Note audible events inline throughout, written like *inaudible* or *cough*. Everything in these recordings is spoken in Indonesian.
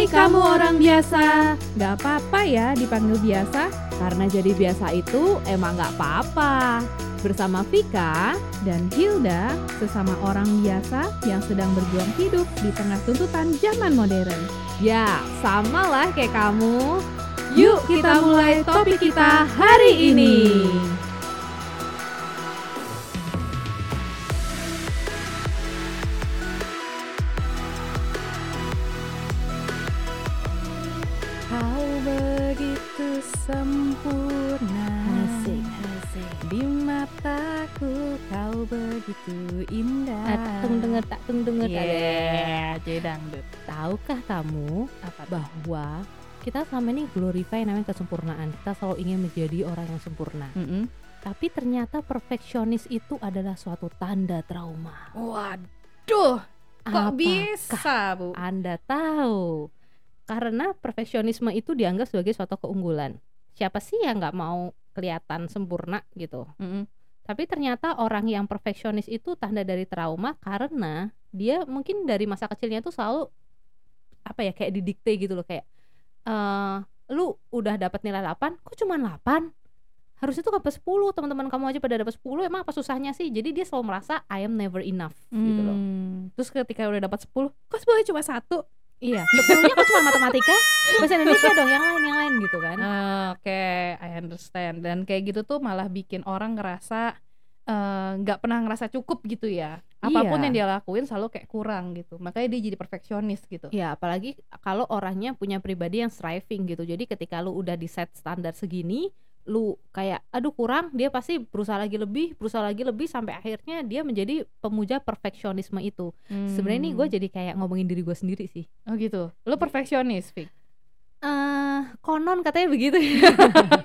Hai kamu orang biasa. Gak apa-apa ya dipanggil biasa Karena jadi biasa itu emang gak apa-apa. Bersama Vika dan Hilda Sesama orang biasa yang sedang berjuang hidup Di tengah tuntutan zaman modern. Ya sama lah kayak kamu. Yuk kita mulai topik kita hari ini sempurna. Asik, asik. Di mataku kau begitu indah. Tung denger tak tung denger Yeah, dangdut. Tahukah kamu Apa bahwa kita selama ini glorify namanya kesempurnaan. Kita selalu ingin menjadi orang yang sempurna. Mm-mm. Tapi ternyata perfeksionis itu adalah suatu tanda trauma. Waduh Kok Apakah bisa bu? Anda tahu? Karena perfeksionisme itu dianggap sebagai suatu keunggulan Siapa sih yang nggak mau kelihatan sempurna gitu Mm-mm. Tapi ternyata orang yang perfeksionis itu tanda dari trauma karena dia mungkin dari masa kecilnya tuh selalu apa ya kayak didikte gitu loh kayak eh lu udah dapat nilai 8 kok cuma 8 harusnya tuh dapat 10 teman-teman kamu aja pada dapat 10 emang apa susahnya sih jadi dia selalu merasa I am never enough gitu loh Hmm. terus ketika udah dapat 10 Kok sebenarnya cuma satu? Iya sepuluhnya kok cuma matematika bahasa Indonesia dong yang lain yang lain gitu kan Oke, I understand. Dan kayak gitu tuh malah bikin orang ngerasa eh, nggak pernah ngerasa cukup gitu ya. Apa pun Iya. yang dia lakuin selalu kayak kurang gitu. Makanya dia jadi perfeksionis gitu. Ya, apalagi kalau orangnya punya pribadi yang striving gitu. Jadi ketika lu udah di set standar segini, lu kayak aduh kurang, dia pasti berusaha lagi lebih, berusaha lagi lebih sampai akhirnya dia menjadi pemuja perfeksionisme itu. Sebenarnya ini gue Hmm. jadi kayak ngomongin diri gue sendiri sih. Oh gitu. Lu perfeksionis, Fik. eh konon katanya begitu ya.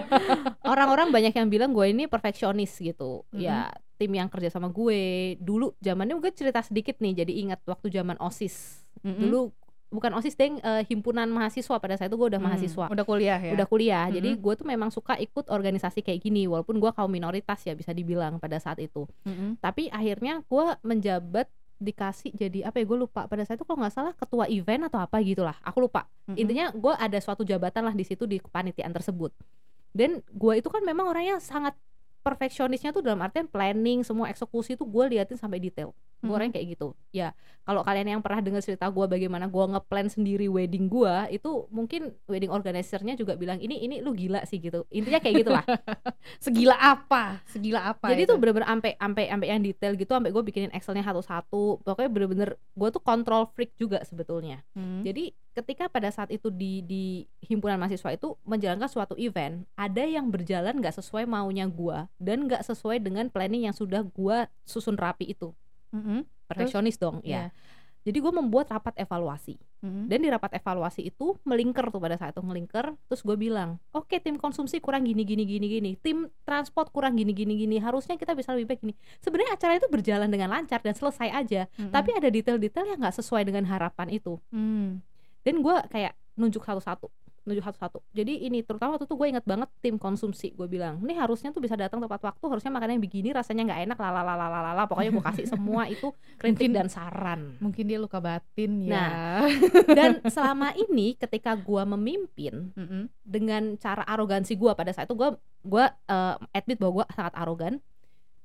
*laughs* Orang-orang banyak yang bilang gue ini perfeksionis gitu. Ya, tim yang kerja sama gue dulu zamannya gue cerita sedikit nih. Jadi ingat waktu zaman OSIS. Mm-mm. Dulu bukan OSIS deng eh, himpunan mahasiswa pada saat itu gue udah Hmm, mahasiswa. Udah kuliah ya. Udah kuliah. Jadi Mm-mm. gue tuh memang suka ikut organisasi kayak gini walaupun gue kaum minoritas ya bisa dibilang pada saat itu. Mm-mm. Tapi akhirnya gue menjabat dikasih jadi apa ya gue lupa pada saat itu kalau nggak salah ketua event atau apa gitulah aku lupa Mm-mm. intinya gue ada suatu jabatan lah di situ di kepanitiaan tersebut dan gue itu kan memang orangnya sangat perfeksionisnya tuh dalam artian planning semua eksekusi tuh gue liatin sampai detail gue Mhm. orangnya kayak gitu ya kalau kalian yang pernah dengar cerita gue bagaimana gue ngeplan sendiri wedding gue itu mungkin wedding organizer-nya juga bilang ini ini lu gila sih gitu intinya kayak gitulah *laughs* Segila apa? Segila apa? jadi itu? tuh bener-bener ampe ampe ampe yang detail gitu sampai gue bikinin excelnya satu-satu pokoknya bener-bener gue tuh control freak juga sebetulnya Hmm. jadi ketika pada saat itu di di himpunan mahasiswa itu menjalankan suatu event ada yang berjalan nggak sesuai maunya gue dan nggak sesuai dengan planning yang sudah gue susun rapi itu Mm-mm. perfeksionis dong Iya. ya jadi gue membuat rapat evaluasi Mm-mm. dan di rapat evaluasi itu melingkar tuh pada saat itu melingkar terus gue bilang oke tim konsumsi kurang gini gini gini gini tim transport kurang gini gini gini harusnya kita bisa lebih baik gini sebenarnya acara itu berjalan dengan lancar dan selesai aja Mm-mm. tapi ada detail-detail yang nggak sesuai dengan harapan itu Hmm. Dan gue kayak nunjuk satu-satu nunjuk satu-satu jadi ini terutama waktu itu gue inget banget tim konsumsi gue bilang ini harusnya tuh bisa datang tepat waktu harusnya makannya begini rasanya nggak enak lalalalalala pokoknya gue kasih semua itu kritik Mungkin- dan saran mungkin dia luka batin ya. Nah. dan selama ini ketika gue memimpin Mm-mm. dengan cara arogansi gue pada saat itu gue gue eh, admit bahwa gue sangat arogan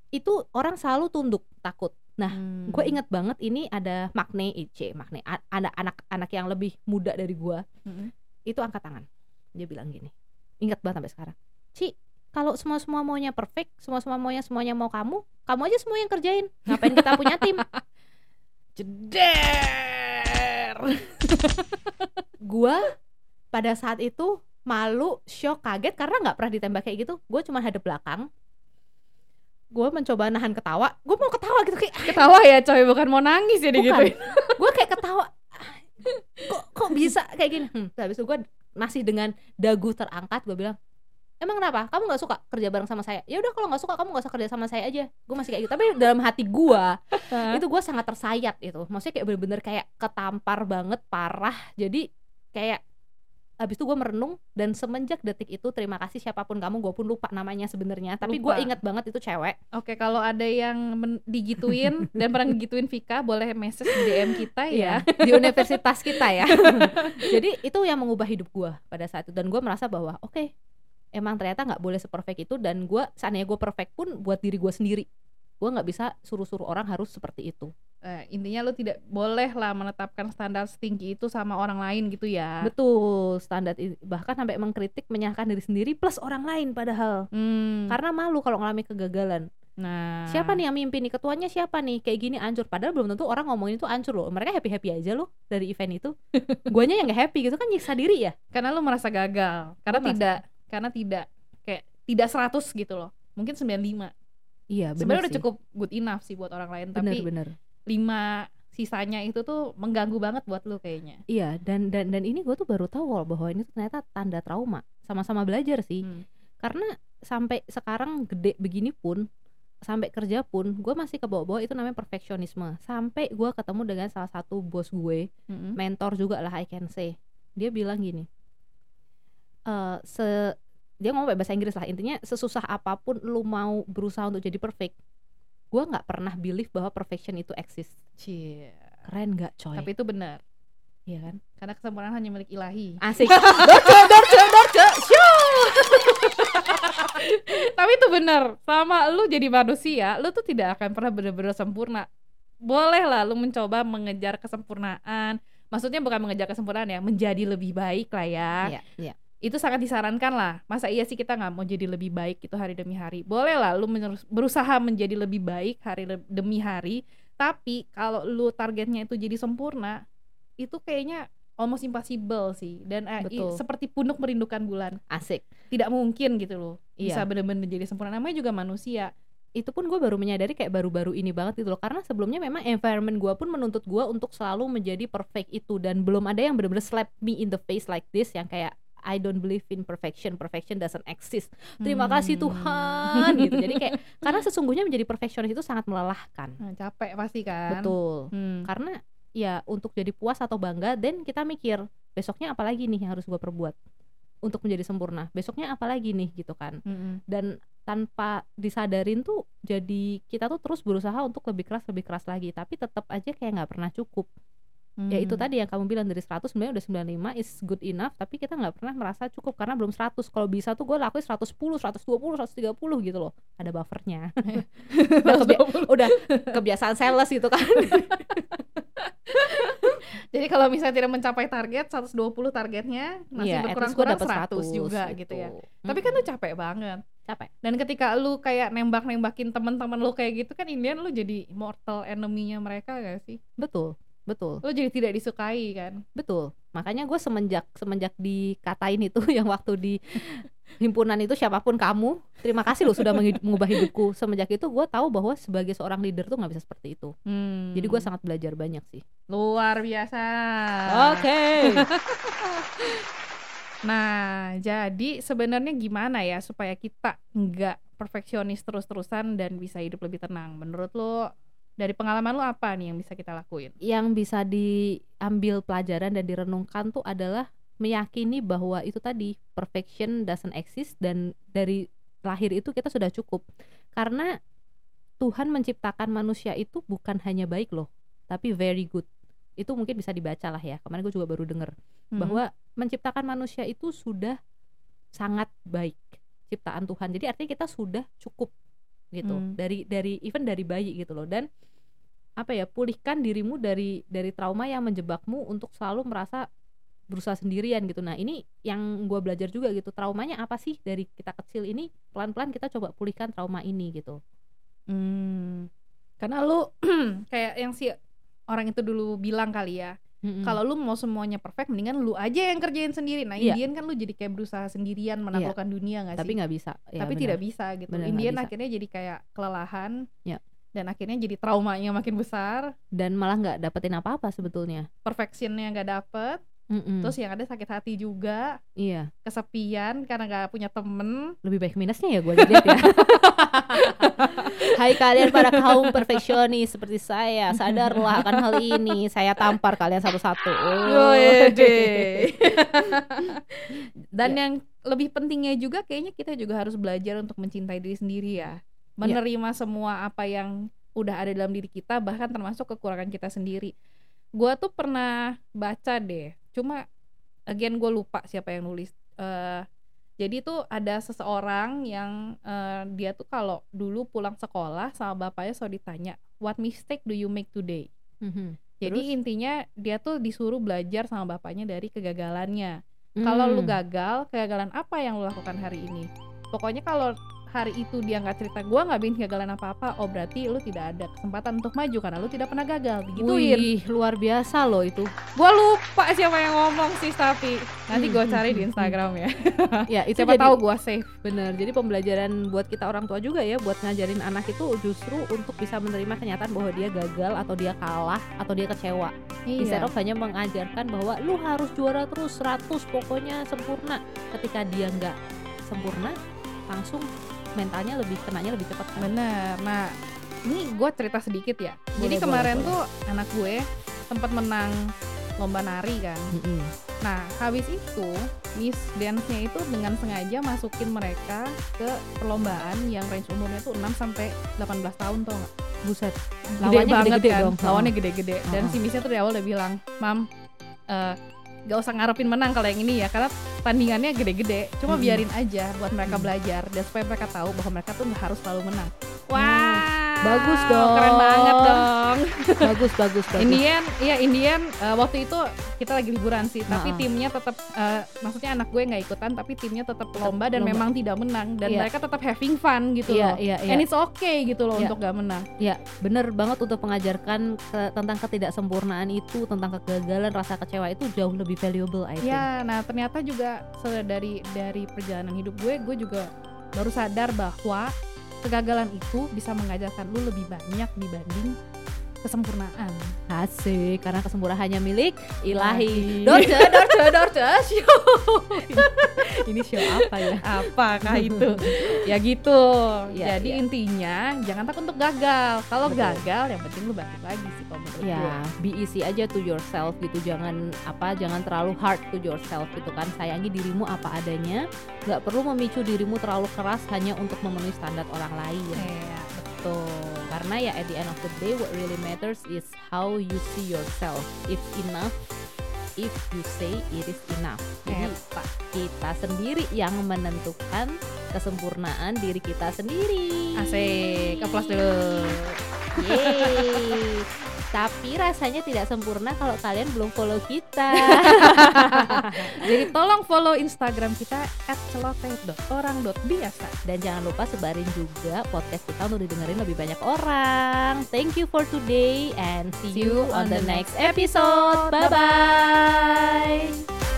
itu orang selalu tunduk takut nah Hmm. gue inget banget ini ada makne IC makne ada anak-anak yang lebih muda dari gue Mm-mm. itu angkat tangan. Dia bilang gini. Ingat banget sampai sekarang. Ci kalau semua semua maunya perfect semua semua maunya semuanya mau kamu kamu aja semua yang kerjain. Ngapain kita punya tim? *laughs* Jeder. *laughs* gua pada saat itu malu shock kaget karena nggak pernah ditembak kayak gitu. Gue cuma hadap belakang gue mencoba nahan ketawa gue mau ketawa gitu kayak Ketawa ya coy, bukan mau nangis ya digituin. *laughs* gue kayak ketawa kok kok bisa? Kayak gini. Hmm. Habis itu gue masih dengan dagu terangkat gue bilang emang kenapa? Kamu nggak suka kerja bareng sama saya? Ya udah kalau nggak suka kamu nggak usah kerja sama saya aja. Gue masih kayak gitu. Tapi dalam hati gue itu gue sangat tersayat itu. Maksudnya kayak bener-bener kayak ketampar banget parah. Jadi kayak abis itu gue merenung dan semenjak detik itu terima kasih siapa pun kamu gue pun lupa namanya sebenarnya. Tapi gue ingat banget itu cewek. Oke, kalau ada yang digituin *laughs* dan pernah ngegituin Vika, boleh message di DM kita ya. di *laughs* universitas kita ya. *laughs* Jadi itu yang mengubah hidup gue pada saat itu. Dan gue merasa bahwa oke emang ternyata nggak boleh seperfect itu dan gue seandainya gue perfect pun buat diri gue sendiri gue nggak bisa suruh-suruh orang harus seperti itu. Eh, intinya lu tidak boleh lah menetapkan standar setinggi itu sama orang lain gitu ya. betul standar bahkan sampai mengkritik menyalahkan diri sendiri plus orang lain padahal. Hmm, karena malu kalau ngalami kegagalan. Nah, siapa nih yang mimpi nih? Ketuanya siapa nih? Kayak gini ancur padahal belum tentu orang ngomongin itu ancur loh. Mereka happy happy aja loh dari event itu. *laughs* Guanya yang gak happy gitu kan nyiksa diri ya? Karena lu merasa gagal, karena merasa- tidak karena tidak kayak tidak 100 gitu loh. Mungkin 95. Iya Sebenarnya udah cukup good enough sih buat orang lain, bener tapi bener lima sisanya itu tuh mengganggu banget buat lu kayaknya. iya dan dan dan ini gue tuh baru tahu loh bahwa ini tuh ternyata tanda trauma sama-sama belajar sih Hmm. karena sampai sekarang gede begini pun sampai kerja pun gue masih ke bawah-bawah itu namanya perfeksionisme sampai gue ketemu dengan salah satu bos gue Mm-mm. mentor juga lah I can say dia bilang gini eh se dia ngomong bahasa Inggris lah intinya sesusah apa pun lu mau berusaha untuk jadi perfect gue nggak pernah believe bahwa perfection itu exist Cie. keren nggak coy Tapi itu benar. iya kan Karena kesempurnaan hanya milik ilahi. asik dorce dorce dorce Tapi itu benar. Sama lu jadi manusia, lu tuh tidak akan pernah benar-benar sempurna. Boleh lah lu mencoba mengejar kesempurnaan. Maksudnya bukan mengejar kesempurnaan ya, menjadi lebih baik lah ya. iya iya Itu sangat disarankan lah. Masa iya sih kita nggak mau jadi lebih baik itu hari demi hari. Boleh lah lu berusaha menjadi lebih baik hari le- demi hari. Tapi kalau lu targetnya itu jadi sempurna, itu kayaknya almost impossible sih. Dan eh, Betul. seperti punuk merindukan bulan asik tidak mungkin gitu loh Iya. bisa benar-benar jadi sempurna namanya juga manusia itu pun gue baru menyadari kayak baru-baru ini banget gitu loh karena sebelumnya memang environment gue pun menuntut gue untuk selalu menjadi perfect itu dan belum ada yang benar-benar slap me in the face like this yang kayak I don't believe in perfection. Perfection doesn't exist. Terima kasih Hmm. Tuhan gitu. Jadi kayak *laughs* karena sesungguhnya menjadi perfectionist itu sangat melelahkan. Nah, capek pasti kan. Betul. Hmm. karena ya untuk jadi puas atau bangga dan kita mikir besoknya apa lagi nih yang harus gue perbuat untuk menjadi sempurna? Besoknya apa lagi nih gitu kan. Mm-mm. dan tanpa disadarin tuh jadi kita tuh terus berusaha untuk lebih keras lebih keras lagi. Tapi tetap aja kayak nggak pernah cukup ya itu Hmm. tadi yang kamu bilang dari 100 sebenarnya udah 95 is good enough tapi kita nggak pernah merasa cukup karena belum 100 kalau bisa tuh gue lakuin 110 120 130 gitu loh. Ada buffernya. *laughs* Udah, kebia- udah kebiasaan sales gitu kan. *laughs* Jadi kalau misalnya tidak mencapai target 120 targetnya masih gua berkurang-kurang dapet 100, juga gitu. ya. Tapi kan tuh capek banget. Capek. Dan ketika lu kayak nembak-nembakin teman-teman lu kayak gitu kan Indian lu jadi mortal enemy-nya mereka gak sih? Betul betul. Lu jadi tidak disukai kan? Betul. Makanya gue semenjak semenjak dikatain itu *laughs* yang waktu di himpunan itu siapa pun kamu terima kasih loh sudah mengubah hidupku. Semenjak itu gue tahu bahwa sebagai seorang leader tuh nggak bisa seperti itu. Hmm. jadi gue sangat belajar banyak sih. Luar biasa. Oke. *laughs* Nah, jadi sebenarnya gimana ya supaya kita nggak perfeksionis terus-terusan dan bisa hidup lebih tenang? Menurut lo dari pengalaman lo apa nih yang bisa kita lakuin? yang bisa diambil pelajaran dan direnungkan tuh adalah meyakini bahwa itu tadi perfection doesn't exist dan dari lahir itu kita sudah cukup. Karena Tuhan menciptakan manusia itu bukan hanya baik loh tapi very good. Itu mungkin bisa dibaca lah ya kemarin gue juga baru denger. Hmm. bahwa menciptakan manusia itu sudah sangat baik ciptaan Tuhan. Jadi artinya kita sudah cukup gitu. Hmm. dari dari even dari bayi gitu loh. Dan apa ya pulihkan dirimu dari dari trauma yang menjebakmu untuk selalu merasa berusaha sendirian gitu. Nah ini yang gue belajar juga gitu. Traumanya apa sih dari kita kecil ini? Pelan pelan kita coba pulihkan trauma ini gitu. Hmm. Karena lu *clears throat* kayak yang si orang itu dulu bilang kali ya, Mm-mm. kalau lu mau semuanya perfect, mendingan lu aja yang kerjain sendiri. Nah, Iya. Indian kan lu jadi kayak berusaha sendirian menaklukkan dunia nggak sih? tapi nggak bisa Ya, tapi benar. tidak bisa gitu. Nggak Indian bisa. akhirnya jadi kayak kelelahan. Ya. Dan akhirnya jadi traumanya makin besar, dan malah nggak dapetin apa apa sebetulnya perfectionnya nggak dapet, Mm-mm. terus yang ada sakit hati juga, iya kesepian karena nggak punya temen. lebih baik minusnya ya gue lihat ya *laughs* Hai kalian para kaum perfeksionis seperti saya, sadarlah akan hal ini. Saya tampar kalian satu-satu. Oh. *laughs* Wede. Dan Ya. yang lebih pentingnya juga kayaknya kita juga harus belajar untuk mencintai diri sendiri ya. Menerima semua apa yang udah ada dalam diri kita bahkan termasuk kekurangan kita sendiri. Gua tuh pernah baca deh. Cuma again gue lupa siapa yang nulis. Eh jadi tuh ada seseorang yang eh, dia tuh kalau dulu pulang sekolah sama bapaknya selalu ditanya, "What mistake do you make today?" Mhm. Jadi Terus? intinya dia tuh disuruh belajar sama bapaknya dari kegagalannya. Kalau lu Hmm. gagal, kegagalan apa yang lu lakukan hari ini? Pokoknya kalau hari itu dia nggak cerita gua nggak bikin kegagalan apa-apa, oh berarti lu tidak ada kesempatan untuk maju karena lu tidak pernah gagal. Digituin. Wih, luar biasa loh itu. Gua lupa siapa yang ngomong sih tapi nanti gua Hmm, cari hmm, di hmm, Instagram ya. Ya, itu *laughs* Siapa jadi tahu gua save. bener. Jadi pembelajaran buat kita orang tua juga ya, buat ngajarin anak itu justru untuk bisa menerima kenyataan bahwa dia gagal atau dia kalah atau dia kecewa. Instead Iya. of hanya mengajarkan bahwa lu harus juara terus 100 pokoknya sempurna. Ketika dia nggak sempurna, langsung mentalnya lebih kenanya lebih cepat kan. Bener. Nah, ini gue cerita sedikit ya. Jadi Boleh, kemarin boleh, tuh anak gue sempat menang lomba nari kan. Mm-mm. Nah, habis itu Miss Dance-nya itu dengan sengaja masukin mereka ke perlombaan yang range umurnya tuh 6 sampai 18 tahun tau gak? Buset. Gede Lawannya banget gede-gede kan. dong. Lawannya gede-gede. Dan Heeh. si Miss-nya tuh di awal udah bilang, "Mam, eh gak usah ngarepin menang kalau yang ini ya karena tandingannya gede-gede cuma Mm-mm. biarin aja buat mereka belajar dan supaya mereka tahu bahwa mereka tuh nggak harus selalu menang Hmm. Bagus dong. keren banget dong bagus bagus bagus. Indian iya Indian eh, waktu itu kita lagi liburan sih tapi Nah. timnya tetap eh, maksudnya anak gue nggak ikutan tapi timnya tetap lomba dan lomba. memang tidak menang dan Iya. mereka tetap having fun gitu Iya, loh iya, iya. and it's okay gitu loh Iya. untuk gak menang Ya, bener banget untuk mengajarkan ke- tentang ketidaksempurnaan itu, tentang kegagalan, rasa kecewa itu jauh lebih valuable, I think. Ya, nah ternyata juga dari dari perjalanan hidup gue, gue juga baru sadar bahwa kegagalan itu bisa mengajarkan lu lebih banyak dibanding kesempurnaan. Asik, karena kesempurnaan hanya milik ilahi. Dorce, dorce, dorce, show. Ini show apa ya? Apakah itu? ya gitu. Ya, Jadi ya. intinya jangan takut untuk gagal. Kalau gagal, yang penting lu bangkit lagi sih kalau menurut gue. Ya, be easy aja to yourself gitu. Jangan apa, jangan terlalu hard to yourself gitu kan. Sayangi dirimu apa adanya. Gak perlu memicu dirimu terlalu keras hanya untuk memenuhi standar orang lain. Iya, Betul. Karena ya at the end of the day what really matters is how you see yourself. If enough, if you say it is enough. Jadi Eta. kita sendiri yang menentukan kesempurnaan diri kita sendiri. Asik, applause dulu. Yeay. Tapi rasanya tidak sempurna kalau kalian belum follow kita. *laughs* Jadi tolong follow Instagram kita @celoteh.orang.biasa. Dan jangan lupa sebarin juga podcast kita untuk didengerin lebih banyak orang. Thank you for today and see, you on the next episode. Bye bye.